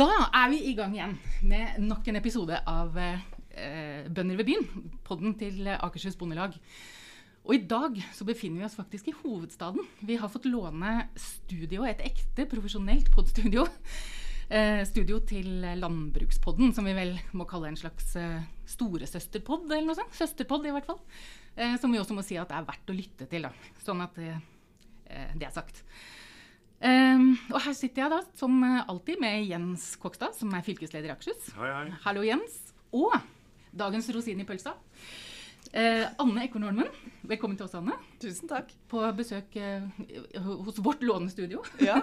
Da er vi i gang igjen med nok en episode av eh, Bønder ved byen. Podden til Akershus Bondelag. Og i dag så befinner vi oss faktisk i hovedstaden. Vi har fått låne studio, et ekte profesjonelt podstudio. Eh, studio til Landbrukspodden, som vi vel må kalle en slags eh, storesøsterpod, eller noe sånt. Søsterpod, i hvert fall. Eh, som vi også må si at det er verdt å lytte til, da. Sånn at eh, det er sagt. Um, og her sitter jeg da, som alltid, med Jens Kokstad, som er fylkesleder i Akershus. Hei, hei. Hallo, Jens. Og dagens rosin i pølsa. Eh, Anne Ekornholmen. Velkommen til oss, Anne. Tusen takk. På besøk eh, hos vårt lånestudio. Ja.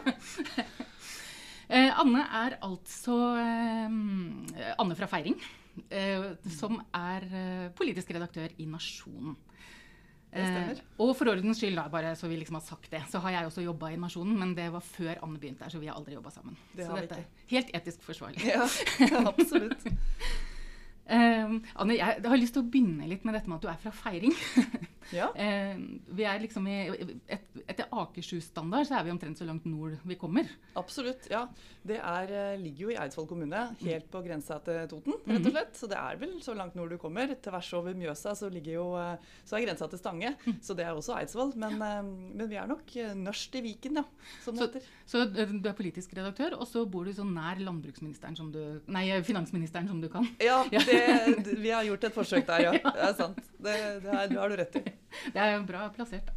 eh, Anne er altså Anne fra Feiring. som er politisk redaktør i Nasjonen. Eh, og for ordens skyld, da, bare så vi liksom har sagt det, så har jeg også jobba i Nasjonen, men det var før Anne begynte her, så vi har aldri jobba sammen. Det så dette er helt etisk forsvarlig. Ja, absolutt. eh, Anne, jeg har lyst til å begynne litt med dette med at du er fra Feiring. Ja. Eh, vi er liksom i, et, Etter Akershus-standard så er vi omtrent så langt nord vi kommer. Absolutt, ja. Det er, eh, ligger jo i Eidsvoll kommune, helt på grensa til Toten, Mhm. rett og slett. Så det er vel så langt nord du kommer. Tvers over Mjøsa så, ligger jo, eh, så er grensa til Stange. Mhm. Så det er også Eidsvoll. Men, eh, men vi er nok nørst i Viken, ja. Som det heter. Så uh, du er politisk redaktør, og så bor du så nær landbruksministeren som du Nei, finansministeren som du kan. Ja, Ja. det, vi har gjort et forsøk der, ja. Det er sant. Det, det, er, det har du rett i. Det er jo bra plassert, da.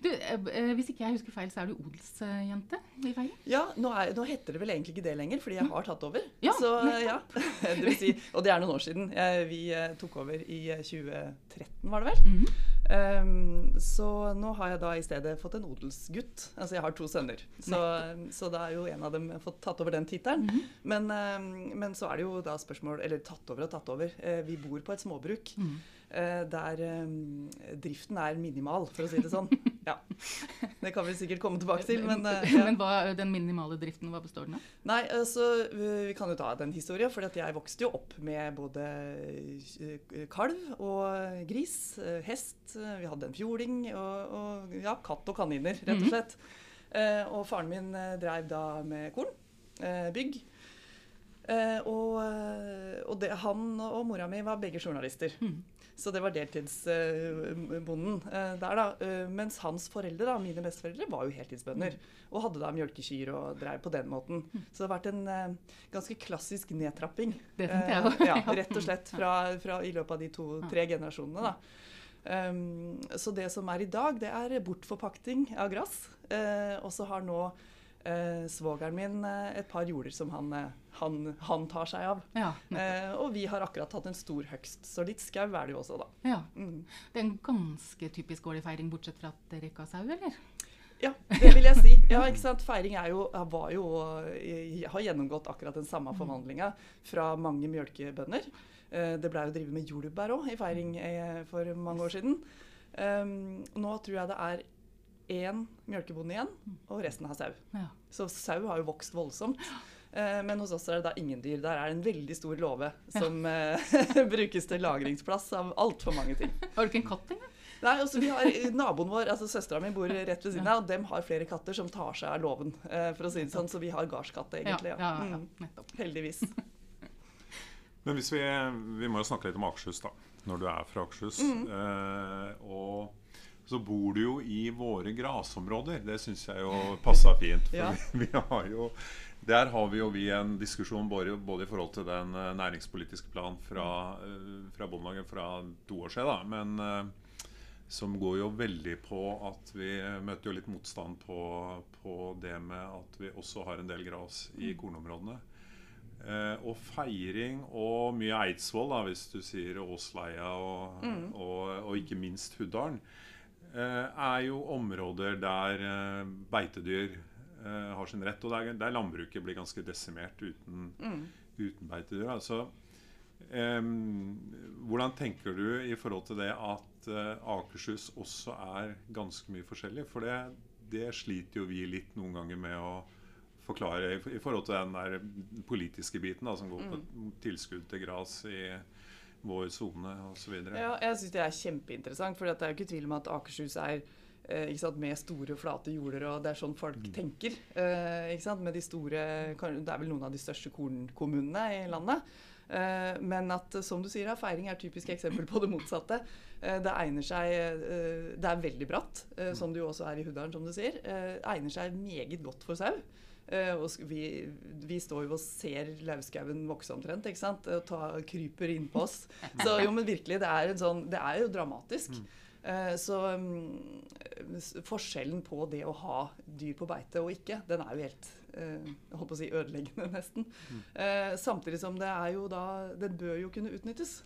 Du, eh, eh, hvis ikke jeg husker feil, så er du odelsjente i Feiring? Ja, nå, er, nå heter det vel egentlig ikke det lenger, fordi jeg har tatt over. Ja, Så, ja. Det vil si, og det er noen år siden. Jeg, vi eh, tok over i eh, 2013, var det vel. Mhm. Um, så nå har jeg da i stedet fått en odelsgutt. Altså jeg har to sønner. Så, så da er jo en av dem fått tatt over den tittelen. Mhm. men, um, men så er det jo da spørsmål Eller tatt over og tatt over. Vi bor på et småbruk. Mhm. Eh, der um, driften er minimal, for å si det sånn. Ja. Det kan vi sikkert komme tilbake til, men eh, ja. Men hva, den minimale driften, hva består den av? Nei, altså, vi kan jo ta den historien, for jeg vokste jo opp med både eh, kalv og gris, eh, hest, eh, vi hadde en fjording og, og ja, katt og kaniner, rett og slett. slett. Eh, og faren min eh, drev da med korn, eh, bygg. Eh, og eh, og det, han og mora mi var begge journalister. Mhm. Så det var deltidsbonden eh, der, da. Eh, mens hans foreldre, da, mine besteforeldre, var jo heltidsbønder. Og hadde da mjølkekyr og drev på den måten. Så det har vært en eh, ganske klassisk nedtrapping. Det tenkte jeg. Eh, ja, rett og slett fra, fra i løpet av de to-tre generasjonene, da. Um, så det som er i dag, det er bortforpakting av gress. Uh, og så har nå eh, svogeren min eh, et par jorder som han, eh, han, han tar seg av. Ja. Eh, og vi har akkurat hatt en stor høgst, så litt skau er det jo også, da. ja. Mm. Det er en ganske typisk årlig feiring, bortsett fra at dere ikke har sau, eller? Ja, det vil jeg si. Ja, ikke sant? Feiring er jo, var jo, eh, har gjennomgått akkurat den samme forvandlinga fra mange mjølkebønder. Det blei jo drevet med jordbær òg i feiring for mange år siden. Um, nå tror jeg det er én mjølkebonde igjen, og resten har sau. Ja. Så sau har jo vokst voldsomt. Eh, Men hos oss er det da ingen dyr. Der er det en veldig stor låve som ja. brukes til lagringsplass av altfor mange ting. Har du ikke en katt engang? Nei, altså vi har Naboen vår, altså søstera mi, bor rett ved siden av, og dem har flere katter som tar seg av låven. eh, For å si det sånn, så vi har gardskatt, egentlig. Ja, ja, ja, Mm, nettopp. heldigvis. Men hvis vi, vi må jo snakke litt om Akershus, da. Når du er fra Akershus. Eh, og så bor du jo i våre grasområder. Det syns jeg jo passa fint. For Ja. vi, vi har jo Der har vi jo vi en diskusjon både, både i forhold til den eh, næringspolitiske planen fra, uh, fra Bondelaget fra to år siden, da. Men eh, som går jo veldig på at vi møter jo litt motstand på, på det med at vi også har en del gras i kornområdene. Eh, og feiring og mye Eidsvoll, da, hvis du sier Åsleia og, og, og ikke minst Huddalen, eh, er jo områder der eh, beitedyr eh, har sin rett, og der, der landbruket blir ganske desimert uten, uten beitedyr. Altså, Um, hvordan tenker du i forhold til det at uh, Akershus også er ganske mye forskjellig? For det, det sliter jo vi litt noen ganger med å forklare i, i forhold til den der politiske biten da, som går på tilskudd til gras i vår sone osv. Ja, jeg syns det er kjempeinteressant, for det er jo ikke tvil om at Akershus er eh, sant, med store, flate jorder, og det er sånn folk tenker. eh, med de store, Det er vel noen av de største kornkommunene i landet. Eh, men at, som du sier, feiring er et typisk eksempel på det motsatte. Eh, det egner seg Det er veldig bratt, eh, som det jo også er i Huddalen, som du sier. Eh, egner seg meget godt for sau. Eh, og vi, vi står jo og ser lauvskauen vokse omtrent, ikke sant? Og ta, kryper innpå oss. Så jo, men virkelig, det er, en sånn, det er jo dramatisk. Eh, så um, forskjellen på det å ha dyr på beite og ikke, den er jo helt uh, holdt på å si ødeleggende, nesten. Eh, samtidig som det er jo da Den bør jo kunne utnyttes.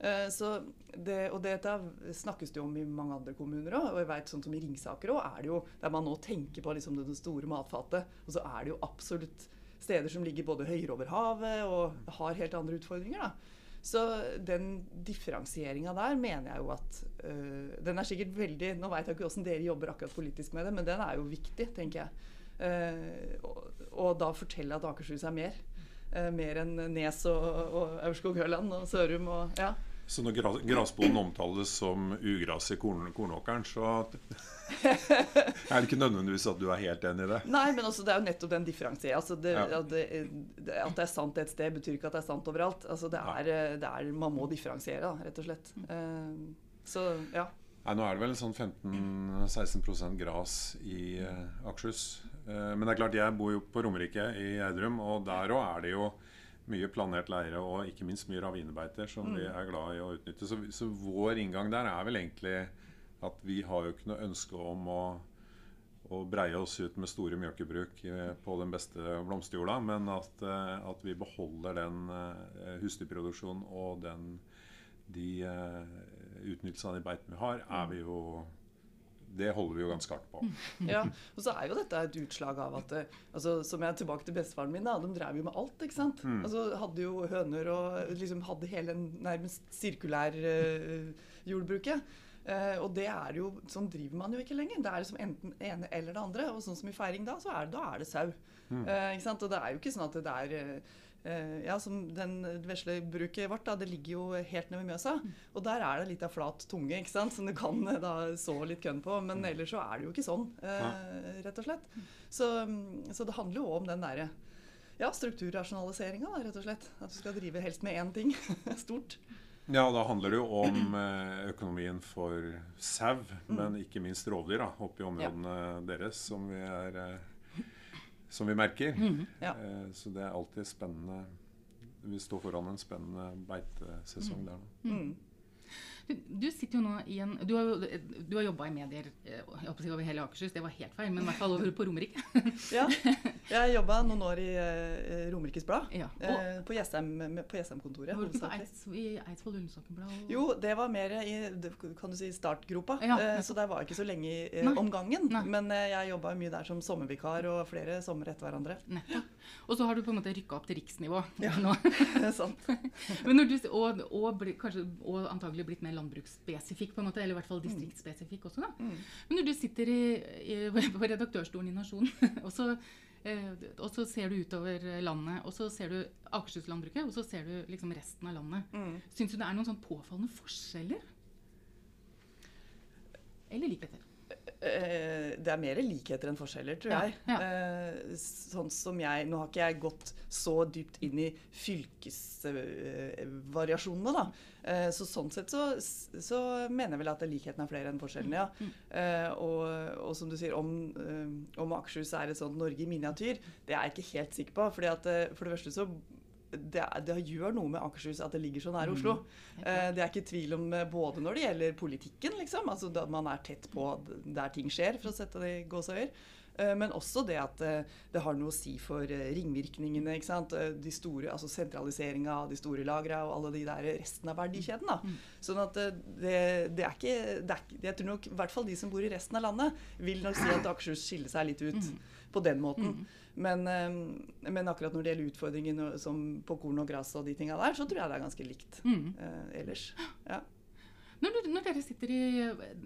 Eh, så det, og dette snakkes det om i mange andre kommuner òg. Og jeg vet sånn som i Ringsaker òg, er det jo der man nå tenker på liksom det, store matfatet. Og så er det jo absolutt steder som ligger både høyere over havet og har helt andre utfordringer. da. Så den differensieringa der mener jeg jo at øh, Den er sikkert veldig Nå veit jeg ikke åssen dere jobber akkurat politisk med det, men den er jo viktig, tenker jeg. Uh, og, og da fortelle at Akershus er mer. Uh, mer enn Nes og, og Aurskog-Høland og Sørum og ja. Så når gras, omtales som ugras i korn, kornåkeren, så er det ikke nødvendigvis at du er helt enig i det. Nei, men også, det er jo nettopp den differensieringen. Altså det, Ja. at, at det er sant et sted, betyr ikke at det er sant overalt. Altså det er, det er, man må differensiere, da, rett og slett. Eh, så ja. Nei, Nå er det vel sånn 15-16% gras i eh, Akershus. Eh, men det er klart, jeg bor jo på Romerike i Gjerdrum, og der òg er det jo mye planert leire og ikke minst mye ravinebeiter som vi er glad i å utnytte. Så, så vår inngang der er vel egentlig at vi har jo ikke noe ønske om å, å breie oss ut med store mjølkebruk eh, på den beste blomsterjorda, men at, eh, at vi beholder den eh, husdyrproduksjonen og den de uh, i av de beitene vi har, er vi jo Det holder vi jo ganske hardt på. ja. Og så er jo dette et utslag av at eh, altså, Som jeg er tilbake til bestefaren min, da. De drev jo med alt, ikke sant. Altså Hadde jo høner og liksom hadde hele en nærmest sirkulær uh, jordbruket. Uh, og det er jo, sånn driver man jo ikke lenger. Det er liksom enten ene eller det andre. Og sånn som i feiring da, så er det, da er det sau. Eh, ikke sant? Og det er jo ikke sånn at det er ja, som den vesle bruket vårt, da, det ligger jo helt nede ved Mjøsa. Og der er det litt av flat tunge, ikke sant, som du kan eh, da så litt kønn på. Men ellers så er det jo ikke sånn, eh, rett og slett. Så, mm, så det handler jo om den derre ja, strukturrasjonaliseringa, rett og slett. At du skal drive helst med én ting stort. Ja, da handler det jo om eh, økonomien for sau, men ikke minst rovdyr da, oppe i områdene deres, som vi, er, eh, som vi merker. Ja. Eh, så det er alltid spennende. Vi står foran en spennende beitesesong der nå. Du, sitter jo nå i en Du har, du har jobba i medier eh, jeg si over hele Akershus, det var helt feil, men i hvert fall over på Romerike. Ja. Jeg jobba noen år i uh, Romerikes Blad. Ja. Eh, på Jessheim- på Jessheim-kontoret. var du ikke på. Eids, i Eidsvoll Ullensaker Blad? og- Jo, det var mer i kan du si, startgropa. Ja, uh, så der var jeg ikke så lenge i om gangen. Nei. Men jeg jobba mye der som sommervikar og flere somre etter hverandre. Nettopp. Og så har du på en måte rykka opp til riksnivå Ja. nå. Det er sant. Men når du, og, og, kanskje, og antagelig blitt mer landbruksspesifikk, på en måte, eller i hvert fall distriktsspesifikk også. da. Mm. Men når du sitter i, i, på redaktørstolen i Nasjonen, og så, eh, og så ser du utover landet, og så ser du Akershus-landbruket, og så ser du liksom resten av landet. Mm. Syns du det er noen sånn påfallende forskjeller? Eller likheter? Eh, det er mer likheter enn forskjeller, tror jeg. ja. Eh, sånn som jeg Nå har ikke jeg gått så dypt inn i fylkesvariasjonene, da. Eh, så sånn sett så, så mener jeg vel at likheten er flere enn forskjellene, ja. Mm. Eh, og, og som du sier, om, om Akershus er et sånt Norge i miniatyr, det er jeg ikke helt sikker på. fordi at for det første så det, det gjør noe med Akershus at det ligger så nær Oslo. Eh, det er ikke tvil om eh, både når det gjelder politikken, liksom, altså man er tett på der ting skjer, for å sette det i gåseøyer. Eh, Men også det at det har noe å si for ringvirkningene. ikke sant? De store, altså Sentraliseringa av de store lagra og alle de der resten av verdikjeden. da. Sånn at det, det, er ikke, det er ikke Jeg tror nok i hvert fall de som bor i resten av landet, vil nok si at Akershus skiller seg litt ut på den måten. Men, eh, men akkurat når det gjelder utfordringer som på korn og gress og de tinga der, så tror jeg det er ganske likt Mm. eh, ellers. Ja. Når, når dere sitter i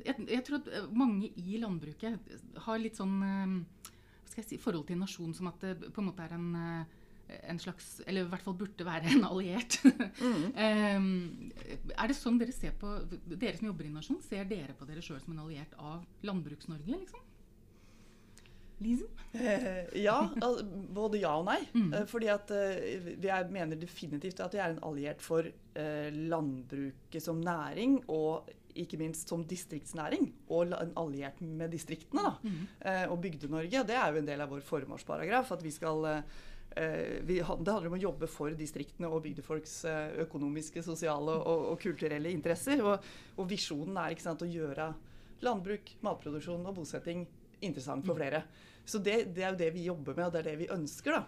jeg, jeg tror at eh, mange i landbruket har litt sånn eh, hva skal jeg si, forhold til nasjon som at det på en måte er en, eh, en slags Eller i hvert fall burde være en alliert. Mm. Eh, er det sånn dere ser på Dere som jobber i Nasjon, ser dere på dere sjøl som en alliert av Landbruks-Norge, liksom? Eh, ja, Altså, både ja og nei. Mm. Eh, fordi at eh, jeg mener definitivt at vi er en alliert for eh, landbruket som næring, og ikke minst som distriktsnæring. Og en alliert med distriktene, da. Mm. Eh, og Bygde-Norge. Det er jo en del av vår formålsparagraf. At vi skal eh, eh, vi, det handler om å jobbe for distriktene og bygdefolks eh, økonomiske, sosiale og, og kulturelle interesser. Og, og visjonen er sant, å gjøre landbruk, matproduksjon og bosetting interessant for flere. Så det, det er jo det vi jobber med, og det er det vi ønsker. da.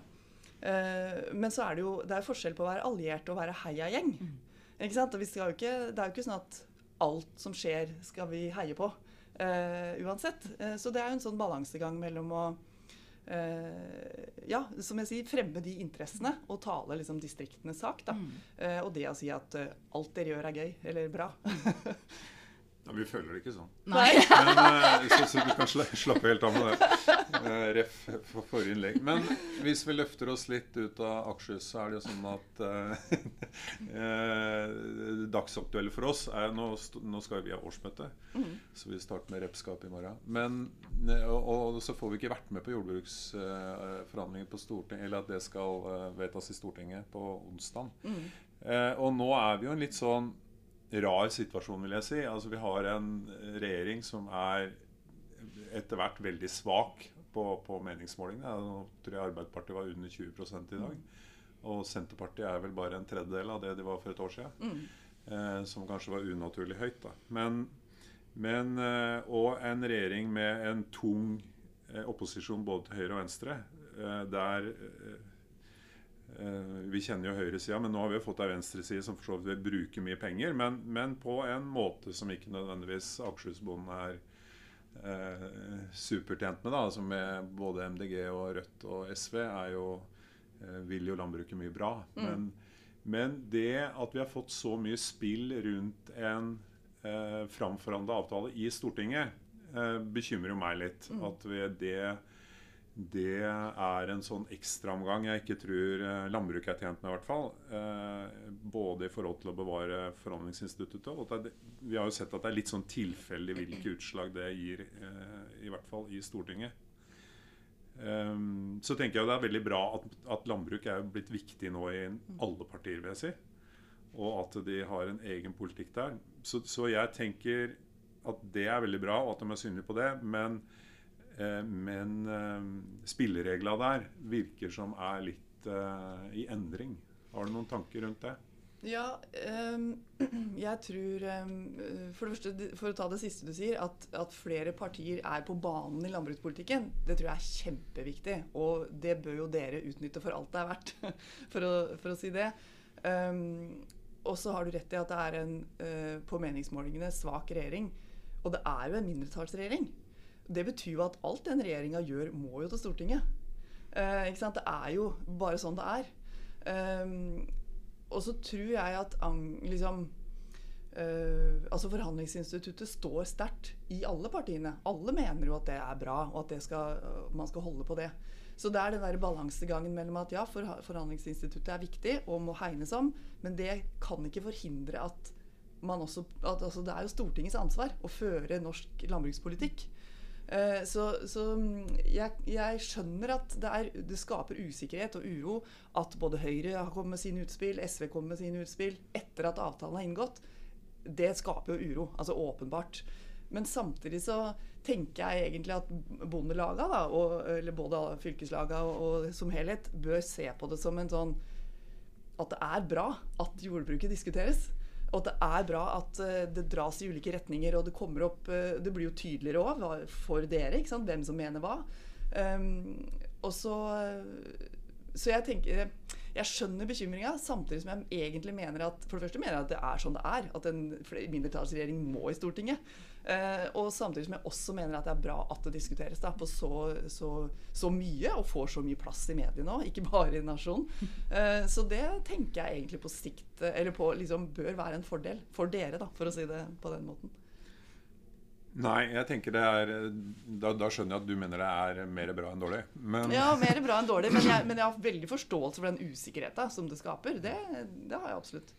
Eh, men så er det jo det er forskjell på å være alliert og å være heiagjeng. Ikke sant? Og vi skal jo ikke, det er jo ikke sånn at alt som skjer, skal vi heie på. eh, uansett. Eh, så det er jo en sånn balansegang mellom å eh, ja, som jeg sier, fremme de interessene og tale liksom distriktenes sak. da. Mm. Eh, og det å si at alt dere gjør er gøy, eller bra. Ja, vi føler det ikke sånn. Nei. Men, eh, så, så du kan slappe helt av med det. Eh, Ref for forrige innlegg. Men hvis vi løfter oss litt ut av Akershus, så er det jo sånn at eh, eh, Dagsaktuelle for oss er Nå, nå skal vi ha årsmøte, Mm. så vi starter med repskap i morgen. Men, og, og så får vi ikke vært med på jordbruksforhandlinger på Stortinget, eller at det skal vedtas i Stortinget på onsdag. Mm. Eh, og nå er vi jo en litt sånn rar situasjon, vil jeg si. Altså Vi har en regjering som er etter hvert veldig svak på, på meningsmålingene. Nå tror jeg Arbeiderpartiet var under 20% i dag. Og Senterpartiet er vel bare en tredjedel av det de var for et år siden. Mm. Eh, som kanskje var unaturlig høyt. da. Men, men eh, Og en regjering med en tung eh, opposisjon både til høyre og venstre. Eh, der eh, Vi kjenner jo høyresida, men nå har vi jo fått ei venstreside som for så vidt vil bruke mye penger, men, men på en måte som ikke nødvendigvis Akershusbonden er eh, supertjent med. da, altså med Både MDG og Rødt og SV er jo, eh, vil jo landbruket mye bra. Men, men det at vi har fått så mye spill rundt en eh, framforhandla avtale i Stortinget, eh, bekymrer jo meg litt. At vi, det, det er en sånn ekstraomgang jeg ikke tror eh, landbruket er tjent med, i hvert fall. Eh, både i forhold til å bevare forhandlingsinstituttet og det, Vi har jo sett at det er litt sånn tilfeldig hvilke utslag det gir, eh, i hvert fall i Stortinget. Um, så tenker jeg det er veldig bra at, at landbruk er blitt viktig nå i alle partier, vil jeg si. Og at de har en egen politikk der. Så, så jeg tenker at det er veldig bra, og at de er synlige på det. Men, men eh, spilleregla der virker som er litt eh, i endring. Har du noen tanker rundt det? Ja, ehm, jeg tror ehm, For det første, for å ta det siste du sier, at, at flere partier er på banen i landbrukspolitikken, det tror jeg er kjempeviktig. Og det bør jo dere utnytte for alt det er verdt, for å, for å si det. Ehm, og så har du rett i at det er en eh, på meningsmålingene svak regjering. Og det er jo en mindretallsregjering. Det betyr jo at alt den regjeringa gjør, må jo til Stortinget. Eh? Det er jo bare sånn det er. Ehm, og så tror jeg at liksom, eh, altså Forhandlingsinstituttet står sterkt i alle partiene. Alle mener jo at det er bra, og at skal, man skal holde på det. Så det er den der balansegangen mellom at ja, for, Forhandlingsinstituttet er viktig og må hegnes om, men det kan ikke forhindre at man også at, altså, Det er jo Stortingets ansvar å føre norsk landbrukspolitikk. Eh, så så mm, jeg, jeg skjønner at det, er, det skaper usikkerhet og uro at både Høyre har kommet med sine utspill, SV kommer med sine utspill etter at avtalen er inngått. Det skaper jo uro, altså åpenbart. Men samtidig så tenker jeg egentlig at bondelagene, eller både fylkeslagene og, og som helhet, bør se på det som en sånn At det er bra at jordbruket diskuteres. Og det er bra at eh, det dras i ulike retninger, og det kommer opp eh, Det blir jo tydeligere òg for dere ikke sant? hvem som mener hva. Um, og så Så jeg tenker Jeg skjønner bekymringa, samtidig som jeg egentlig mener at For det første mener jeg at det er sånn det er. At en mindretallsregjering må i Stortinget. Eh, og samtidig som jeg også mener at det er bra at det diskuteres da, på så, så, så mye, og får så mye plass i mediene òg, ikke bare i Nasjonen. Eh, så det tenker jeg egentlig på sikt Eller på liksom bør være en fordel for dere, da, for å si det på den måten. Nei, jeg tenker det er Da, da skjønner jeg at du mener det er mer bra enn dårlig. Men Ja, mer bra enn dårlig, men jeg, men jeg har veldig forståelse for den usikkerheten som det skaper. Det, det har jeg absolutt.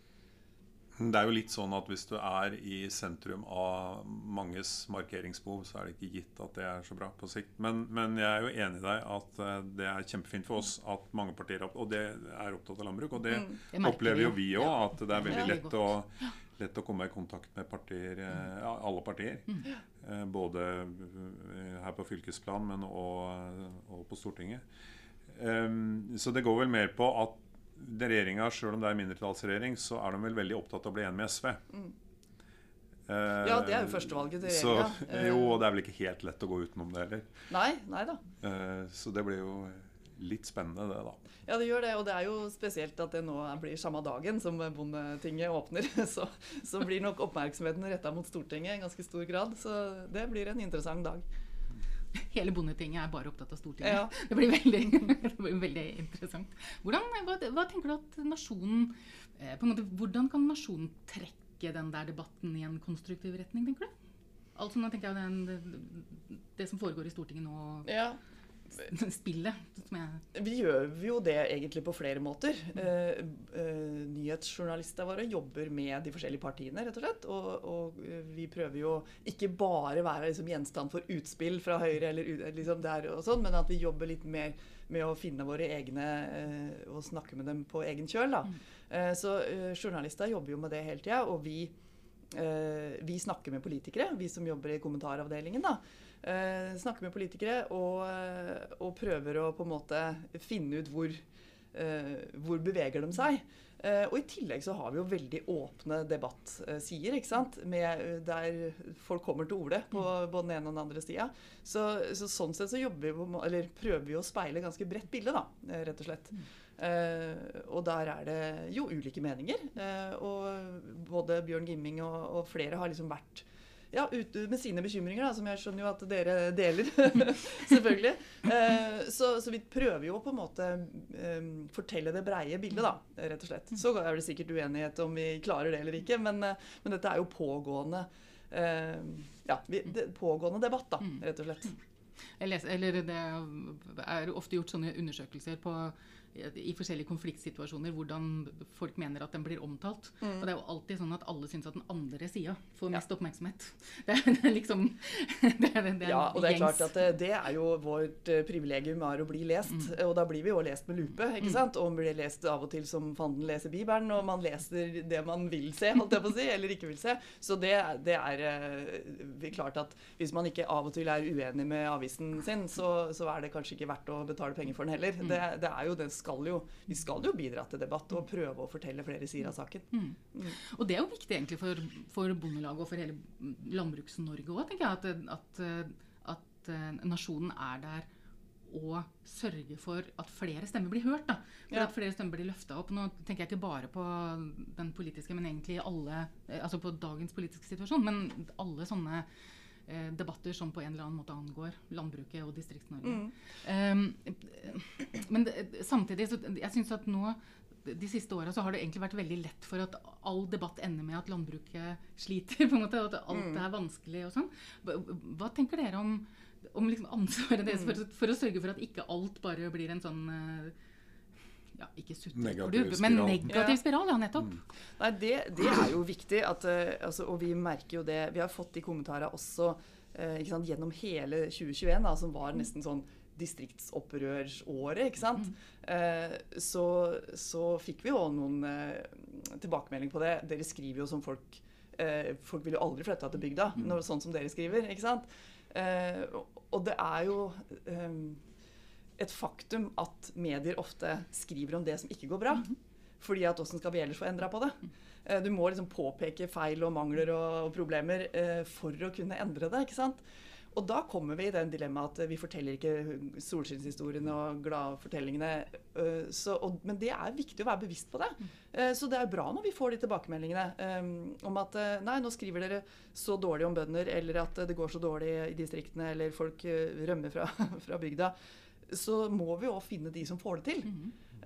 Det er jo litt sånn at hvis du er i sentrum av manges markeringsbehov, så er det ikke gitt at det er så bra på sikt. Men, men jeg er jo enig i deg at eh, det er kjempefint for oss at mange partier er opp- og det er opptatt av landbruk. Og det Mm. Det opplever jo vi òg, ja. at det er veldig lett å, lett å komme i kontakt med partier, eh, ja, alle partier. Mm. Både eh, her på fylkesplan, men òg på Stortinget. Um, Så det går vel mer på at regjeringa, sjøl om det er mindretallsregjering, så er de vel veldig opptatt av å bli enig med SV. Mm. Eh, Ja, det er jo førstevalget til regjeringa. jo, og det er vel ikke helt lett å gå utenom det heller. Nei, nei da. Eh, Så det blir jo litt spennende, det, da. Ja, det gjør det. Og det er jo spesielt at det nå blir samme dagen som Bondetinget åpner. Så, så blir nok oppmerksomheten retta mot Stortinget i ganske stor grad. Så det blir en interessant dag. Hele Bondetinget er bare opptatt av Stortinget. Ja. Det, blir veldig, det blir veldig interessant. Hvordan, hva, hva tenker du at nasjonen eh, måte, Hvordan kan nasjonen trekke den der debatten i en konstruktiv retning, tenker du? Altså nå tenker jeg den, det, det som foregår i Stortinget nå, Ja, spillet Vi gjør jo det egentlig på flere måter. Eh, eh, nyhetsjournalistene våre jobber med de forskjellige partiene, rett og slett. Og, og eh, vi prøver jo ikke bare være liksom, gjenstand for utspill fra Høyre, eller liksom der og sånn, men at vi jobber litt mer med å finne våre egne og snakke med dem på egen kjøl. Da. Mm. så journalister jobber jo med det hele tida, og vi vi snakker med politikere, vi som jobber i kommentaravdelingen. da, eh, Snakker med politikere og, eh, og prøver å på en måte finne ut hvor, eh, hvor beveger de seg. Eh, og i tillegg så har vi jo veldig åpne debattsider, ikke sant. Med, eh, der folk kommer til orde på både den ene og den andre sida. Så, så sånn sett så jobber vi på, eller prøver vi å speile ganske bredt bilde, da, eh, rett og slett. Uh, og der er det jo ulike meninger. Uh, og både Bjørn Gimming og, og flere har liksom vært ja, ute med sine bekymringer, da, som jeg skjønner jo at dere deler. selvfølgelig. Eh, så, så vi prøver jo på en måte eh, fortelle det breie bildet, da, rett og slett. Så er det sikkert uenighet om vi klarer det eller ikke, men, eh, men dette er jo pågående eh, ja, vi, det, pågående debatt, da, rett og slett. Leser, eller det er ofte gjort sånne undersøkelser på, i forskjellige konfliktsituasjoner hvordan folk mener at den blir omtalt. Og det er jo alltid sånn at alle syns at den andre sida får mest oppmerksomhet. Det er, det er liksom det er, det er Ja, og det er klart at det, det er jo vårt eh, privilegium er å bli lest. Og da blir vi jo lest med lupe, ikke sant? Og man blir lest av og til som fanden leser Bibelen, og man leser det man vil se, holdt jeg på å si, eller ikke vil se. Så det, det er eh, klart at hvis man ikke av og til er uenig med avisen sin, så, så er det kanskje ikke verdt å betale penger for den heller. Det, det er jo, det skal jo, vi skal jo bidra til debatt og prøve å fortelle flere sider av saken. Og det er jo viktig egentlig for, for Bondelaget og for hele Landbruks-Norge òg, tenker jeg. At, at, at eh, nasjonen er der og sørger for at flere stemmer blir hørt. Da. For Ja. at flere stemmer blir løfta opp. Nå tenker jeg ikke bare på den politiske, men egentlig alle, eh, altså på dagens politiske situasjon. Men alle sånne eh, debatter som på en eller annen måte angår landbruket og Distrikts-Norge. Um, men det, samtidig, så jeg synes at nå de siste åra så har det egentlig vært veldig lett for at all debatt ender med at landbruket sliter. på en måte, At alt er vanskelig og sånn. Hva, tenker dere om, om liksom ansvaret deres for, for, å sørge for at ikke alt bare blir en sånn eh, ja, ikke Negativ sutreklubb, men negativ spiral. Ja, nettopp. Nei, det, det er jo viktig. At, eh, altså, og vi merker jo det. Vi har fått de kommentarene også eh, ikke sant, gjennom hele 2021, da, som var nesten sånn distriktsopprørsåret. ikke sant? Eh, så, så fikk vi jo noen eh, tilbakemelding på det. Dere skriver jo som folk eh, Folk vil jo aldri flytte til bygda, når, sånn som dere skriver. ikke sant? Eh, og- og det er jo eh, et faktum at medier ofte skriver om det som ikke går bra. Fordi at åssen skal vi ellers få endra på det? Eh, Du må liksom påpeke feil og mangler og, og problemer eh, for å kunne endre det. ikke sant? Og da kommer vi i den dilemmaet at vi forteller ikke solskinnshistoriene og gladfortellingene. fortellingene. så- og- Men det er viktig å være bevisst på det. Eh, Så det er bra når vi får de tilbakemeldingene eh, om at eh, nei, nå skriver dere så dårlig om bønder, eller at eh, det går så dårlig i distriktene, eller folk eh, rømmer fra, fra bygda. Så må vi òg finne de som får det til.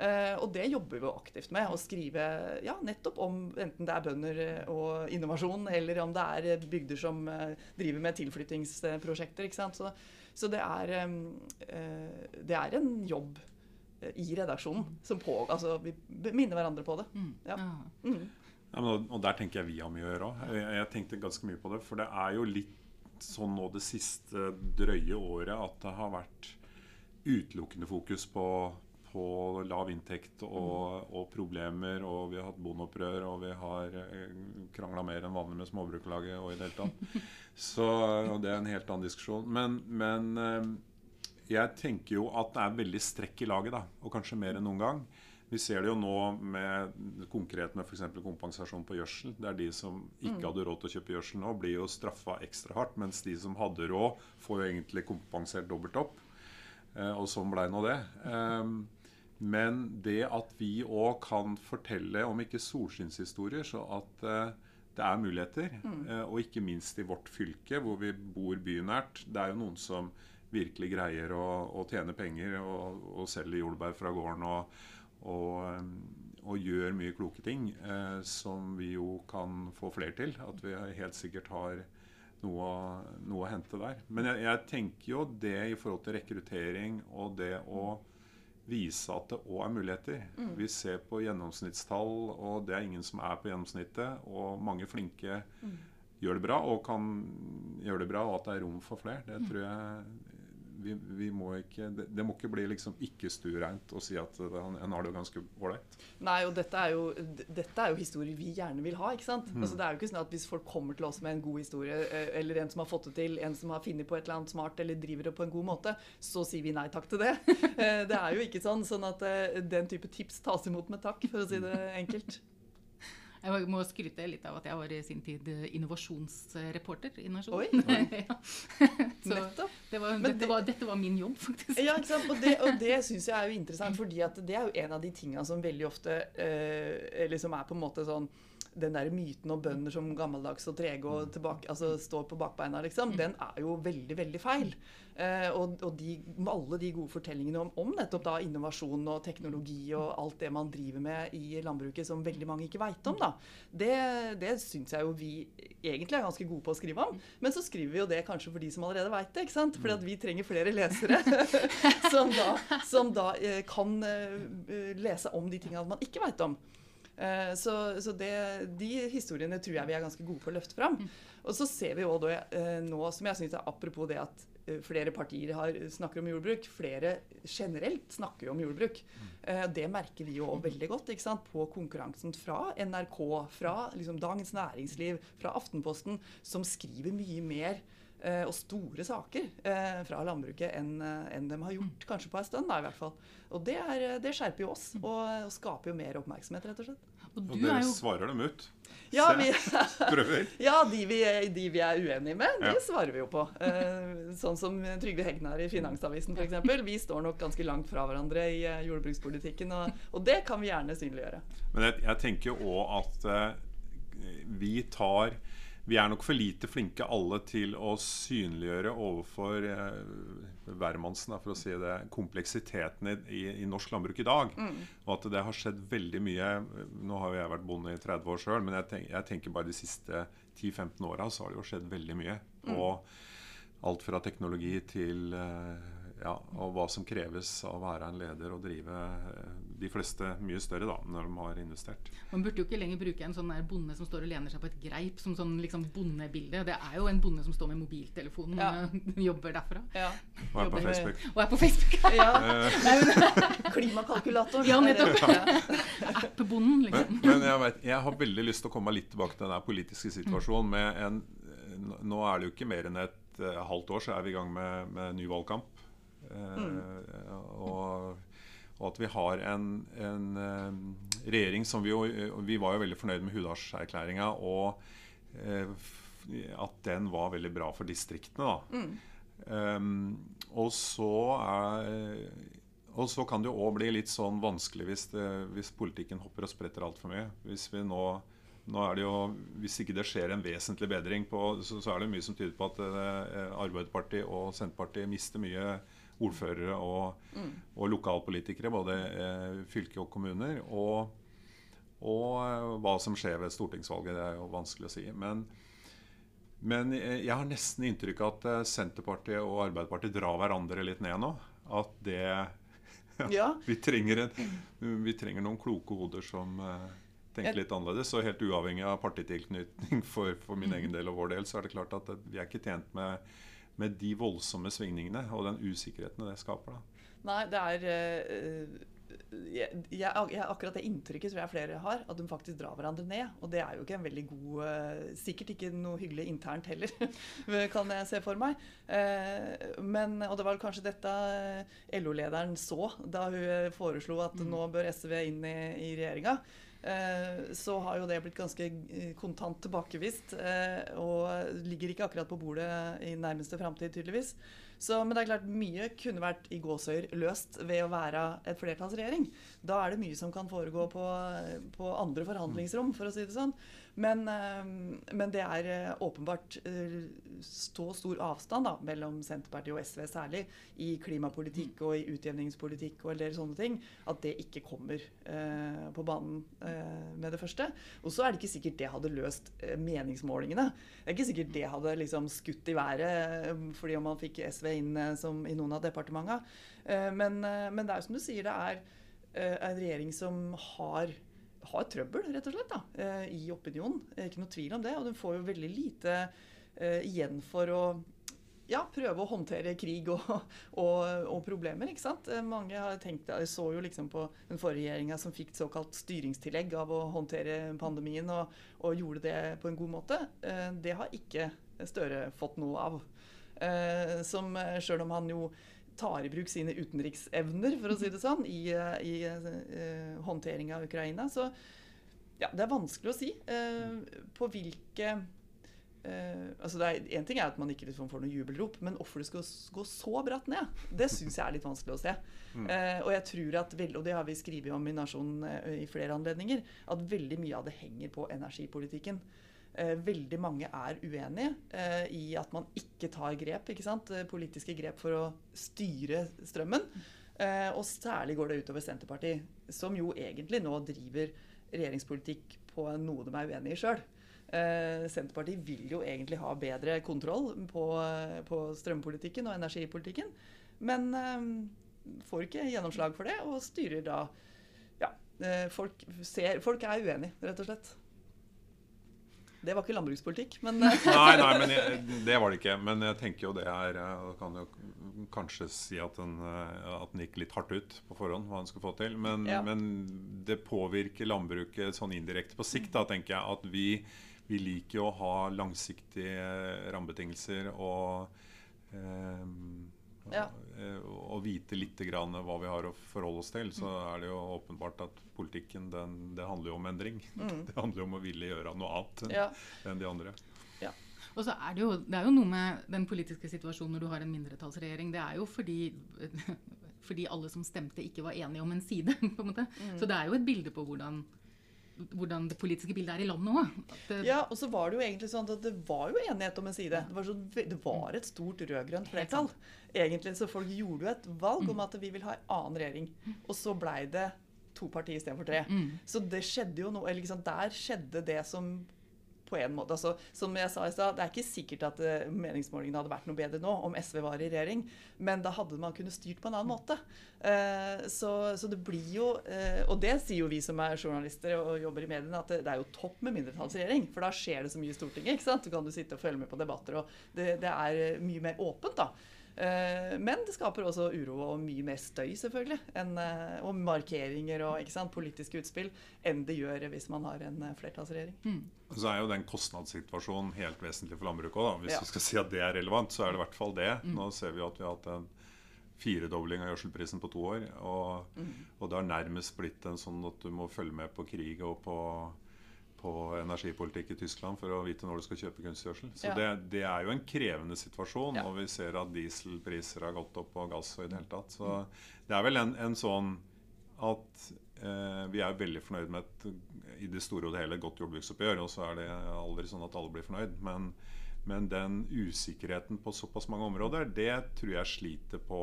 Eh, og det jobber vi jo aktivt med. Å skrive ja, nettopp om enten det er bønder eh, og innovasjon, eller om det er eh, bygder som uh, driver med tilflyttingsprosjekter. ikke sant? Så, så det, er, eh, det er en jobb i redaksjonen som pågår. Altså, vi minner hverandre på det. Mm. Ja. Ja. Mm. Ja, men, og- og der tenker jeg vi har mye å gjøre òg. Jeg, jeg tenkte ganske mye på det. For det er jo litt sånn nå det siste drøye året at det har vært utelukkende fokus på, på lav inntekt og, og problemer. Og vi har hatt bondeopprør, og vi har eh, krangla mer enn vanlig med Småbrukarlaget og i det hele tatt. Så det er en helt annen diskusjon. Men, men eh, jeg tenker jo at det er veldig strekk i laget, da. Og kanskje mer enn noen gang. Vi ser det jo nå med konkret med f.eks. kompensasjon på gjødsel. Det er de som ikke hadde råd til å kjøpe gjødsel nå, blir jo straffa ekstra hardt. Mens de som hadde råd, får jo egentlig kompensert dobbelt opp. Eh, og sånn blei nå det. Ehm, men det at vi òg kan fortelle, om ikke solskinnshistorier, så at eh, det er muligheter. Mm. og ikke minst i vårt fylke, hvor vi bor bynært. Det er jo noen som virkelig greier å, å tjene penger og, og selge jordbær fra gården. og og, eh, og gjør mye kloke ting eh, som vi jo kan få flere til. At vi helt sikkert har noe, noe å hente der. Men jeg, jeg tenker jo det i forhold til rekruttering og det å vise at det òg er muligheter. Vi ser på gjennomsnittstall, og det er ingen som er på gjennomsnittet. Og mange flinke gjør det bra og kan gjøre det bra, og at det er rom for flere. Det tror jeg vi, vi må ikke, det, det må ikke bli liksom ikke-stuereint å si at en har det jo ganske ålreit. Nei, og dette er, jo, dette er jo historier vi gjerne vil ha. ikke sant? Altså, det er jo ikke sånn at Hvis folk kommer til oss med en god historie, eh, eller en som har fått det til, en som har funnet på et eller annet smart eller driver det på en god måte, så sier vi nei takk til det. Eh, Det er jo ikke sånn. Sånn at eh, den type tips tas imot med takk, for å si det enkelt. Jeg må skryte litt av at jeg var i sin tid eh, innovasjonsreporter i Oi. Nasjonen. ja. Så Nettopp. det var, dette, det- var, dette var min jobb, faktisk. Ja, ikke sant? Og det, og det syns jeg er jo interessant, fordi det er jo en av de tinga som veldig ofte eh, liksom er på en måte sånn den der myten om bønder som gammeldags og trege og tilbake, altså står på bakbeina, liksom, den er jo veldig, veldig feil. Eh, og og de, alle de gode fortellingene om, om nettopp da innovasjon og teknologi og alt det man driver med i landbruket som veldig mange ikke veit om, da, det, det syns jeg jo vi egentlig er ganske gode på å skrive om. Men så skriver vi jo det kanskje for de som allerede veit det, ikke sant? Fordi at vi trenger flere lesere som da, som da eh, kan eh, lese om de tingene man ikke veit om. Eh, Så, så det, de historiene tror jeg vi er ganske gode på å løfte fram. Og så ser vi da, eh, nå, som jeg synes er apropos det at eh, flere partier har, snakker om jordbruk, flere generelt snakker jo om jordbruk. Eh, Det merker vi jo også veldig godt ikke sant? på konkurransen fra NRK, fra liksom Dagens Næringsliv, fra Aftenposten, som skriver mye mer og store saker eh, fra landbruket enn en de har gjort kanskje på en stund. Da, i hvert fall. Og det, er, det skjerper jo oss og, og skaper jo mer oppmerksomhet, rett og slett. Og Og dere er jo svarer dem ut. Ja, vi, ja de, vi, de vi er uenige med, de Ja. svarer vi jo på. Eh, sånn som Trygve Hegnar i Finansavisen f.eks. Vi står nok ganske langt fra hverandre i eh, jordbrukspolitikken, og, og det kan vi gjerne synliggjøre. Men jeg, jeg tenker jo òg at eh, vi tar Vi er nok for lite flinke alle til å synliggjøre overfor eh, hvermannsen, eh, for å si det, kompleksiteten i, i, i norsk landbruk i dag. Og at det har skjedd veldig mye. Nå har jo jeg vært bonde i 30 år sjøl, men jeg, tenk, jeg tenker bare de siste 10-15 åra så har det jo skjedd veldig mye. Og alt fra teknologi til eh, ja, og hva som kreves av å være en leder og drive eh, de fleste mye større da, når de har investert. Man burde jo ikke lenger bruke en sånn der bonde som står og lener seg på et greip som sånn liksom bondebilde. Det er jo en bonde som står med mobiltelefonen Ja. og jobber derfra. Ja. Og er på Facebook. Og er på Facebook. Ja, klimakalkulator. Ja, nettopp. Ja. App-bonden, liksom. men jeg, vet, jeg har veldig lyst til å komme litt tilbake til den der politiske situasjonen. Med en, nå- er det jo ikke mer enn et uh, halvt år så er vi i gang med, med ny valgkamp. Eh, og, og at vi har en, en eh, regjering som vi jo Vi var jo veldig fornøyd med Hudalserklæringa. Og eh, at den var veldig bra for distriktene. da. Um, og så er og så kan det jo òg bli litt sånn vanskelig hvis, det, hvis politikken hopper og spretter altfor mye. Hvis vi nå, nå er det jo, hvis ikke det skjer en vesentlig bedring, på, så, så er det mye som tyder på at eh, Arbeiderpartiet og Senterpartiet mister mye ordførere og, Mm. og lokalpolitikere, både eh, fylke og kommuner. Og, og eh, hva som skjer ved stortingsvalget, det er jo vanskelig å si. Men, men eh, jeg har nesten inntrykk av at eh, Senterpartiet og Arbeiderpartiet drar hverandre litt ned nå. At det Ja. vi, trenger en, vi trenger noen kloke hoder som tenker litt annerledes. Og helt uavhengig av partitilknytning for, for min egen del og vår del, så er det klart at vi er ikke tjent med, med de voldsomme svingningene og den usikkerheten det skaper. da. Nei, det er eh, jeg, jeg, Akkurat det inntrykket tror jeg flere har, at de faktisk drar hverandre ned. Og det er jo ikke en veldig god eh, Sikkert ikke noe hyggelig internt heller, kan jeg se for meg. Eh, men, og det var kanskje dette LO-lederen så da hun foreslo at nå bør SV inn i, i regjeringa. Eh, så har jo det blitt ganske eh, kontant tilbakevist, eh, og ligger ikke akkurat på bordet i nærmeste framtid, tydeligvis. Så, men det er klart mye kunne vært i gåsøyer løst ved å være et flertallsregjering. Da er det mye som kan foregå på, på andre forhandlingsrom, for å si det sånn. Men, eh, men det er eh, åpenbart eh, så stor avstand da, mellom Senterpartiet og SV særlig i klimapolitikk og i utjevningspolitikk og en del sånne ting, at det ikke kommer eh, på banen eh, med det første. Og så er det ikke sikkert det hadde løst meningsmålingene. Det er ikke sikkert det hadde liksom skutt i været fordi om man fikk SV inn som i noen av departementene. Eh, men, men det er jo som du sier, det er en regjering som har har trøbbel, rett og slett, da, eh, i opinionen. Eh, Ikke noe tvil om det. Og den får jo veldig lite eh, igjen for å ja, prøve å håndtere krig og, og, og problemer. ikke sant? Mange har tenkt, jeg så jo liksom på den forrige regjeringa som fikk såkalt styringstillegg av å håndtere pandemien, og, og gjorde det på en god måte. Det har ikke Støre fått noe av. Som selv om han jo tar i bruk sine utenriksevner, for å si det sånn, i, eh, i uh, håndtering av Ukraina. Så ja, det er vanskelig å si uh, på hvilke Uh, altså det En ting er at man ikke liksom får noe jubelrop, men hvorfor det skal gå så bratt ned, det syns jeg er litt vanskelig å se. Uh, og jeg tror at vel, og det har vi skrevet om i Nasjonen uh, i flere anledninger, at veldig mye av det henger på energipolitikken. Eh, veldig mange er uenige eh, i at man ikke tar grep, ikke sant? Eh, politiske grep for å styre strømmen. Eh, og særlig går det utover Senterpartiet, som jo egentlig nå driver regjeringspolitikk på noe de er uenig i sjøl. Eh, Senterpartiet vil jo egentlig ha bedre kontroll på, på strømpolitikken og energipolitikken, men eh, får ikke gjennomslag for det, og styrer da Ja, folk, ser, folk er uenige, rett og slett. Det var ikke landbrukspolitikk, men eh, Nei, nei, men jeg, det var det ikke. Men jeg tenker jo det er Jeg kan jo kanskje si at den, eh, at den gikk litt hardt ut på forhånd, hva den skulle få til. Men, Ja. men det påvirker landbruket sånn indirekte på sikt. Da tenker jeg at vi, vi liker jo å ha langsiktige rammebetingelser og eh, Ja. eh, og vite litt grann hva vi har å forholde oss til, så er det jo åpenbart at politikken den, det handler jo om endring. Det handler jo om å ville gjøre noe annet enn, ja. enn de andre. Og så er det, jo, det er jo noe med den politiske situasjonen når du har en mindretallsregjering. Det er jo fordi, fordi alle som stemte, ikke var enige om en side. på en måte. Så det er jo et bilde på hvordan, hvordan det politiske bildet er i landet òg. Ja, og så var det jo egentlig sånn at det var jo enighet om en side. Det var, så, det var et stort rød-grønt flertall. Egentlig, Så folk gjorde jo et valg om at vi vil ha en annen regjering. Og så blei det to partier istedenfor tre. Så det skjedde jo noe eller liksom, Der skjedde det som på en måte, altså, Som jeg sa i stad, det er ikke sikkert at eh, meningsmålingene hadde vært noe bedre nå om SV var i regjering, men da hadde man kunnet styrt på en annen måte. Eh, så, så det blir jo eh, Og det sier jo vi som er journalister og jobber i mediene, at det, er jo topp med mindretallsregjering. For da skjer det så mye i Stortinget. ikke sant? Så kan du sitte og følge med på debatter, og det, det er mye mer åpent, da. Eh, Men det skaper også uro og mye mer støy, selvfølgelig. Enn, eh, og markeringer og ikke sant, politiske utspill enn det gjør hvis man har en eh, flertallsregjering. Og Så er jo den kostnadssituasjonen helt vesentlig for landbruket òg. Hvis Ja. vi skal si at det er relevant, så er det i hvert fall det. Nå ser vi jo at vi har hatt en firedobling av gjødselprisen på to år. Og, og det har nærmest blitt en sånn at du må følge med på krig og på, på energipolitikk i Tyskland for å vite når du skal kjøpe kunstgjødsel. Så Ja. det, det er jo en krevende situasjon. Ja. Og vi ser at dieselpriser har gått opp, og gass og i det hele tatt. Så det er vel en, en sånn at eh, vi er veldig fornøyd med et, i det store og det hele godt jordbruksoppgjør. Og så er det aldri sånn at alle blir fornøyd. Men, men den usikkerheten på såpass mange områder, det tror jeg sliter på,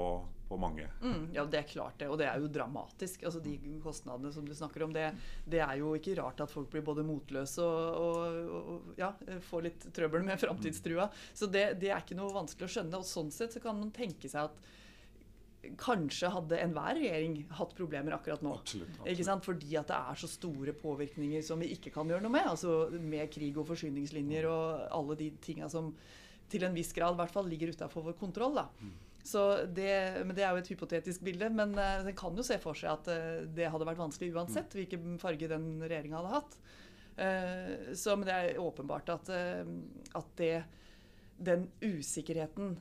på mange. Mm, ja, det er klart det. Og det er jo dramatisk. Altså De kostnadene som du snakker om, det, det er jo ikke rart at folk blir både motløse og, og, og ja, får litt trøbbel med framtidstrua. Så det, det, er ikke noe vanskelig å skjønne. Og sånn sett så kan man tenke seg at kanskje hadde enhver regjering hatt problemer akkurat nå. Absolutt, absolutt. Fordi at det er så store påvirkninger som vi ikke kan gjøre noe med. Altså Med krig og forsyningslinjer og alle de tinga som til en viss grad i hvert fall ligger utafor vår kontroll. da. Mm. Så det, men Det er jo et hypotetisk bilde, men en kan jo se for seg at uh, det hadde vært vanskelig uansett hvilken farge den regjeringa hadde hatt. Uh, så, men det er åpenbart at, at det, den usikkerheten,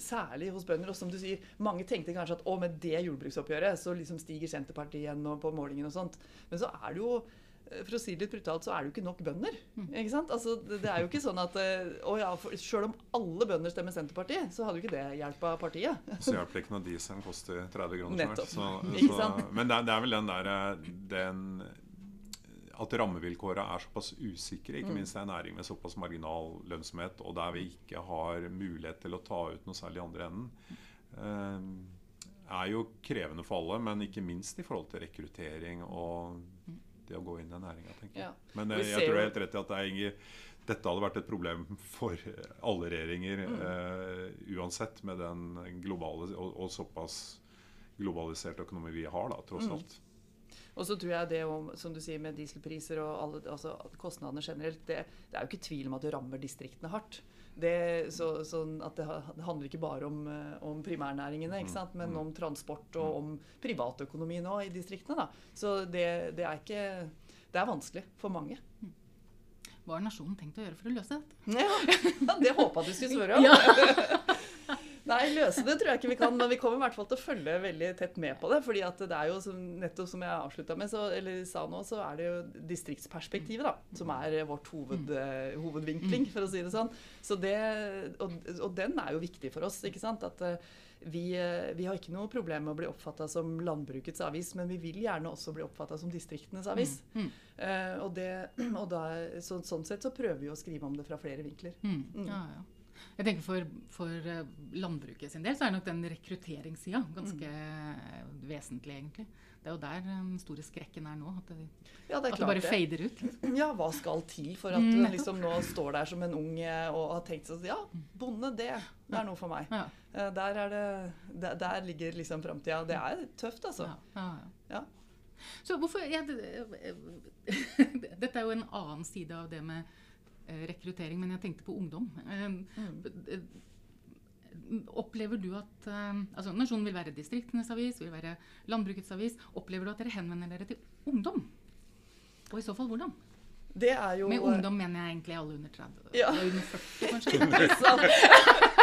særlig hos bønder Og som du sier, mange tenkte kanskje at å, med det jordbruksoppgjøret så liksom stiger Senterpartiet igjen på målingen og sånt. Men så er det jo for å si det litt brutalt, så er det jo ikke nok bønder. Mm. ikke sant? Altså, det, det er jo ikke sånn at å ja, for, Selv om alle bønder stemmer Senterpartiet, så hadde jo ikke det hjulpet partiet. Så hjelper det ikke når dieselen koster 30 kroner snart. Så, så, men det, er- det er vel den der At rammevilkåra er såpass usikre, ikke Mm. minst i en næring med såpass marginal lønnsomhet, og der vi ikke har mulighet til å ta ut noe særlig i andre enden, eh, er jo krevende for alle, men ikke minst i forhold til rekruttering og det å gå inn i den næringa, tenker jeg. Ja. Men eh, jeg tror du har helt rett i at det er ingen dette hadde vært et problem for alle regjeringer Mm. eh, uansett, med den globale og, og såpass globalisert økonomi vi har, da, tross Mm. alt. Og så tror jeg det om, som du sier med dieselpriser og alle, altså kostnadene generelt, det, det er jo ikke tvil om at det rammer distriktene hardt. Det, så, sånn at det, det handler ikke bare om, eh, om primærnæringene, ikke sant? men Mm. om transport og om privatøkonomi nå i distriktene. Da. Så det, det er ikke Det er vanskelig for mange. Hva har nasjonen tenkt å gjøre for å løse dette? Ja, det håpa du skulle spørre om. Nei, løse det tror jeg ikke vi kan, men vi kommer i hvert fall til å følge veldig tett med på det. fordi at det er jo, som, nettopp som jeg avslutta med, så, eller sa nå, så er det jo distriktsperspektivet da, som er vårt hoved, eh, hovedvinkling, for å si det sånn. Så det, og, og den er jo viktig for oss. ikke sant? At eh, vi, eh, vi har ikke noe problem med å bli oppfatta som landbrukets avis, men vi vil gjerne også bli oppfatta som distriktenes avis. Mm. Uh, og det, og da, så, sånn sett så prøver vi å skrive om det fra flere vinkler. Mm. Mm. Ja, ja. Jeg tenker For, for eh, landbruket sin del så er nok den rekrutteringssida ganske Mm. vesentlig, egentlig. Det er jo der den store skrekken er nå. At det, Ja, det at det bare det. fader ut. liksom. Ja, hva skal til for at Mm, du liksom nå står der som en ung eh, og har tenkt seg ja, bonde, det, det er noe for meg. Ja, Eh, Der, er det, der, der ligger liksom framtida. Det er tøft, altså. ja, ja. Så hvorfor det, Dette er jo en annen side av det med eh, rekruttering, men jeg tenkte på ungdom. Eh, Mm. Opplever du at eh, altså Nasjonen vil være distriktenes avis, vil være landbrukets avis. Opplever du at dere henvender dere til ungdom? Og i så fall hvordan? Det er jo Med ungdom mener jeg egentlig alle under 30. Ja. Under 40, kanskje.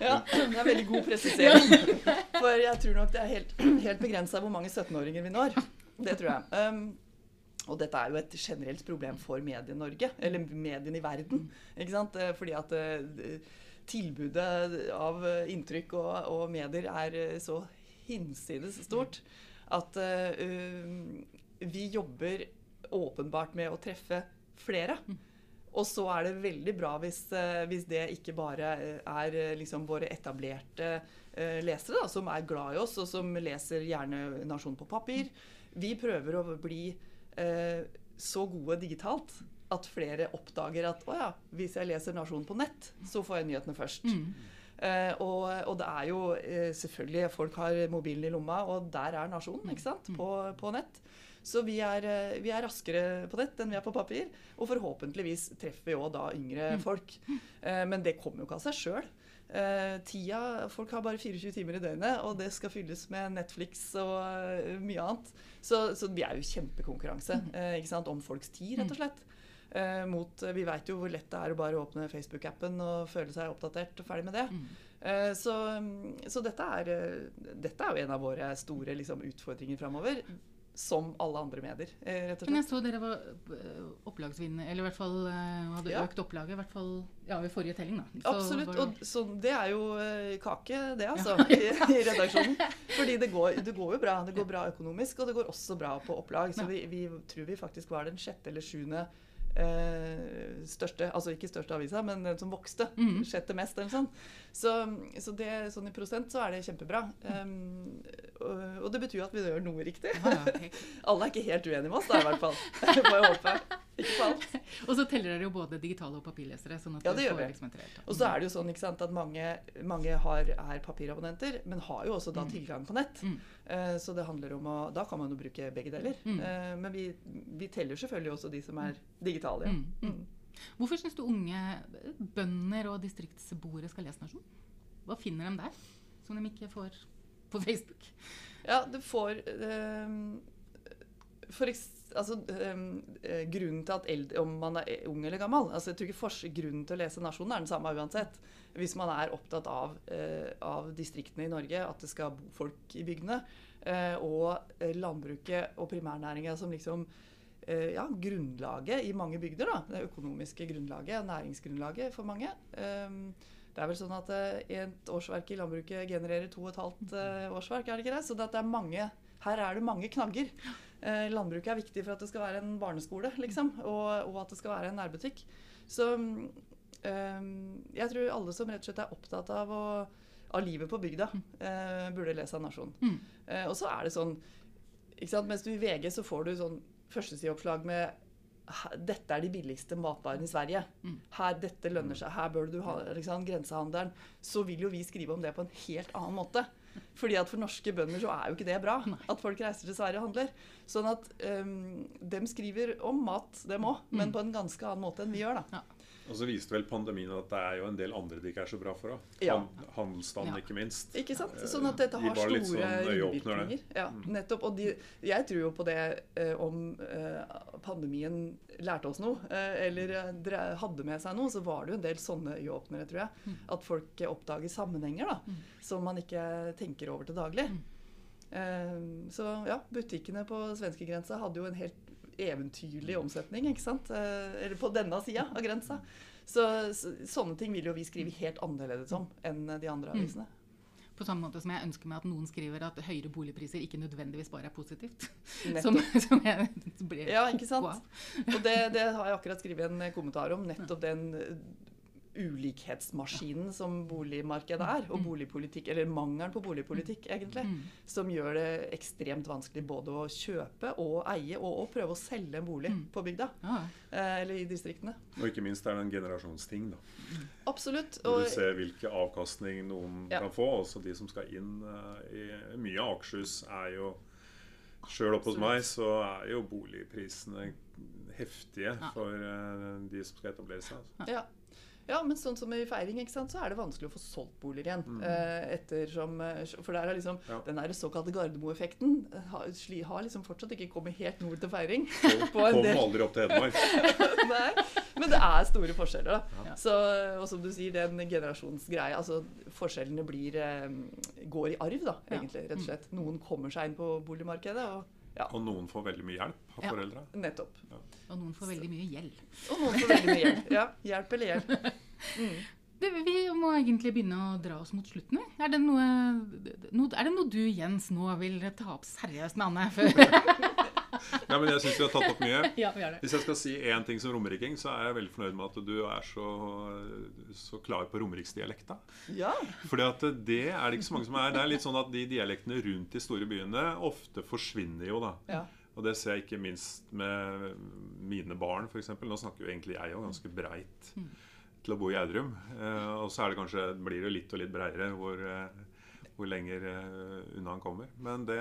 Ja, det er veldig god presisering. For jeg tror nok det er helt, helt begrensa hvor mange 17-åringer vi når. Det tror jeg. Um, og dette er jo et generelt problem for Medie-Norge, eller mediene i verden. Ikke sant? Eh, Fordi at eh, tilbudet av inntrykk og, og medier er eh, så hinsides stort at um, vi jobber åpenbart med å treffe flere. Og så er det veldig bra hvis, hvis det ikke bare er liksom våre etablerte lesere, da, som er glad i oss, og som leser gjerne Nasjon på papir. Vi prøver å bli så gode digitalt at flere oppdager at å ja, hvis jeg leser Nasjon på nett, så får jeg nyhetene først. Mm. Eh, og, og det er jo eh, selvfølgelig Folk har mobilen i lomma, og der er Nasjonen ikke sant? På, på nett. Så vi er, eh, vi er raskere på nett enn vi er på papir. Og forhåpentligvis treffer vi òg da yngre folk. Eh, men det kommer jo ikke av seg sjøl. Eh, tida, Folk har bare 24 timer i døgnet, og det skal fylles med Netflix og eh, mye annet. Så, så vi er jo kjempekonkurranse eh, ikke sant? om folks tid, rett og slett. Eh, mot, vi veit jo hvor lett det er å bare åpne Facebook-appen og føle seg oppdatert og ferdig med det. Mm. Eh, så så dette, er, eh, dette er jo en av våre store liksom, utfordringer framover. Som alle andre medier, eh, rett og slett. Men jeg så dere var øh, opplagsvinner, eller i hvert fall øh, hadde Ja. økt opplaget. I hvert fall ja, ved forrige telling, da. Så Absolutt. var- Og så, det er jo eh, kake, det, altså, i, i redaksjonen. Fordi det går, det går jo bra. Det går bra økonomisk, og det går også bra på opplag. Så Ja. vi, vi tror vi faktisk var den sjette eller sjuende eh, største, altså ikke største avisa, men den som vokste. Mm. Sjette mest, eller sånn. Så, så det, sånn i prosent så er det kjempebra. Um, og, og det betyr at vi gjør noe riktig. Ja, ja, helt. Alle er ikke helt uenige med oss, da i hvert fall. Må jeg håpe. Ikke på alt. Og så teller dere jo både digitale og papirlesere. sånn at Ja, det gjør vi. liksom Og så er det jo sånn sant, at mange, mange har, er papirabonnenter, men har jo også da tilgang på nett. Mm. Eh, så det handler om å Da kan man jo bruke begge deler. Mm. Eh, men vi, vi teller selvfølgelig også de som er digitale. Ja. Mm, mm. Hvorfor syns du unge bønder og distriktsboere skal lese Nasjon? Hva finner de der som de ikke får på Facebook? Ja, du får ehm, for eks, altså, ehm, eh, Grunnen til at eldre, om man er ung eller gammel altså jeg tror ikke Grunnen til å lese Nasjonen er den samme uansett. Hvis man er opptatt av, eh, av distriktene i Norge, at det skal bo folk i bygdene, eh, og eh, landbruket og primærnæringa som liksom eh, ja, grunnlaget i mange bygder. da, Det økonomiske grunnlaget, næringsgrunnlaget for mange. Ehm, det er vel sånn at eh, et årsverk i landbruket genererer to og et halvt eh, årsverk, er det ikke det? Så det er mange, her er det mange knagger. Eh, landbruket er viktig for at det skal være en barneskole, liksom, og, og at det skal være en nærbutikk. Så eh, jeg tror alle som rett og slett er opptatt av, å, av livet på bygda, eh, burde lese Nasjonen. Mm. Og så er det sånn ikke sant? Mens du i VG så får du sånn førstesideoppslag med dette er de billigste matvarene i Sverige. Mm. Her, dette lønner seg. Her bør du ha liksom, grensehandelen. Så vil jo vi skrive om det på en helt annen måte. Fordi at for norske bønder så er jo ikke det bra. At folk reiser til Sverige og handler. Sånn at um, dem skriver om mat, dem òg. Men Mm. på en ganske annen måte enn vi gjør, da. Og så viste vel pandemien at det er jo en del andre det ikke er så bra for. Da. Ja. Handelsstanden, Ja. ikke minst. Ikke sant? Eh, Sånn at dette har litt store sånn ringvirkninger. Ja, nettopp. Og de, jeg tror jo på det eh, om eh, pandemien lærte oss noe, eh, eller hadde med seg noe, så var det jo en del sånne øyeåpnere, tror jeg. At folk oppdager sammenhenger da, Mm. som man ikke tenker over til daglig. Mm. Eh, så ja, butikkene på svenskegrensa hadde jo en helt eventyrlig omsetning, ikke sant? Eh, eller på denne sida av grensa. Så, så sånne ting vil jo vi skrive helt annerledes om enn de andre Mm. På samme måte som jeg ønsker meg at noen skriver at høyere boligpriser ikke nødvendigvis bare er positivt. Som, som jeg blir Ja, ikke sant? Og det, det har jeg akkurat skrevet en kommentar om. Nettopp den ulikhetsmaskinen som boligmarkedet er. Og boligpolitikk, eller mangelen på boligpolitikk, egentlig. Mm. Som gjør det ekstremt vanskelig både å kjøpe og eie, og å prøve å selge en bolig Mm. på bygda. Eh, eller i distriktene. Og ikke minst er det en generasjonsting. da. Absolutt. Hvor du ser hvilke avkastning noen Ja. kan få. Også de som skal inn eh, i Mye av Akershus er jo Sjøl oppe hos meg så er jo boligprisene heftige Ja. for eh, de som skal etablere seg. Altså. ja. Ja, men sånn som i feiring, ikke sant, så er det vanskelig å få solgt boliger igjen. Mm. Eh, ettersom, eh, for der er liksom Ja. den der såkalte Gardermoe-effekten eh, har, har liksom fortsatt ikke kommet helt nord til feiring. Kommer kom del- aldri opp til Hedmark. Nei, men det er store forskjeller, da. Ja. Så, og som du sier, den generasjonsgreia Altså, forskjellene blir går i arv, da, egentlig, rett og slett. Noen kommer seg inn på boligmarkedet, og ja, Og noen får veldig mye hjelp av Ja. foreldra. nettopp. Og noen får veldig mye gjeld. Og noen får veldig mye hjelp. Ja, hjelp eller hjelp. Mm. Det, vi må egentlig begynne å dra oss mot slutten. Er det noe, no, er det noe du, Jens, nå vil ta opp seriøst med Anne? Ja, men jeg syns vi har tatt opp mye. ja, vi har det. Hvis jeg skal si én ting som romeriking, så er jeg veldig fornøyd med at du er så, så klar på romeriksdialekta. Ja. Fordi at det er det ikke så mange som er. Det er litt sånn at de dialektene rundt de store byene ofte forsvinner jo, da. ja. Og det ser jeg ikke minst med mine barn, f.eks. Nå snakker jo egentlig jeg òg ganske breit Mm. til å bo i Gjerdrum. Eh, og så er det kanskje, blir det litt og litt breiere hvor, eh, hvor lenger eh, unna han kommer. Men det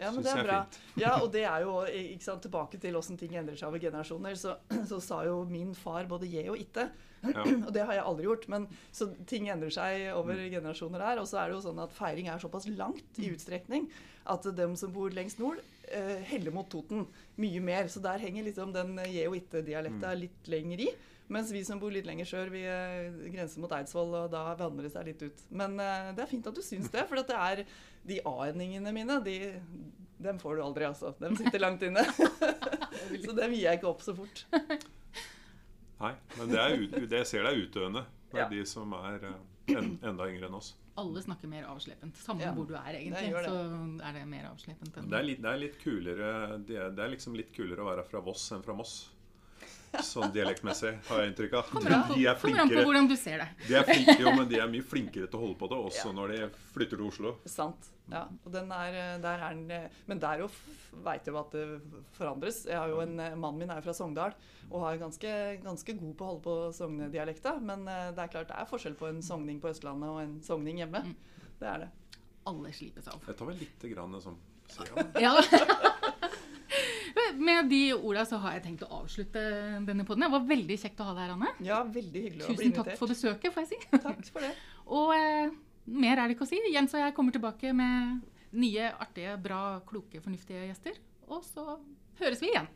Ja, men det er er bra. fint. Ja, og det er jo ikke sant, tilbake til åssen ting endrer seg over generasjoner. Så, så sa jo min far både je og itte. Ja. Og det har jeg aldri gjort. Men så ting endrer seg over generasjoner der. Og så er det jo sånn at feiring er såpass langt i utstrekning at dem som bor lengst nord, eh, heller mot Toten mye mer. Så der henger liksom den je og itte-dialekta litt lenger i. Mens vi som bor litt lenger sør, vi eh, grenser mot Eidsvoll, og da vanner det seg litt ut. Men eh, det er fint at du syns det, for at det er de a-endingene mine, de, dem får du aldri, altså. Dem sitter langt inne. så dem gir jeg ikke opp så fort. Nei, men det, er, det ser deg utøvende utdøende. Det er Ja. de som er eh, en, enda yngre enn oss. Alle snakker mer avslepent. Samme Ja, hvor du er, egentlig. det det. Så er det mer avslepent. enn Det er litt, det er litt kulere det er, det er liksom litt kulere å være fra Voss enn fra Moss. Sånn dialektmessig, har jeg inntrykk av. Kommer an på, De er kommer an på flinkere, hvordan du ser det. de er flinke, jo, men de er mye flinkere til å holde på det, også Ja. når de flytter til Oslo. Sant. Ja, og den er, eh, der er den, eh, men der jo veit jeg jo at det forandres. Jeg har jo en, eh, Mannen min er jo fra Sogndal og er ganske, ganske god på å holde på sognedialekta. Men det er klart det er forskjell på en sogning på Østlandet og en sogning hjemme. Mm. Det er det. Alle slipes av. Jeg tar vel lite grann sånn Ja. Med de orda så har jeg tenkt å avslutte denne podden. Det var veldig kjekt å ha deg her, Anne. Ja, veldig hyggelig å bli Tusen takk for besøket, får jeg si. Takk for det. Og eh, mer er det ikke å si. Jens og jeg kommer tilbake med nye, artige, bra, kloke, fornuftige gjester. Og så høres vi igjen.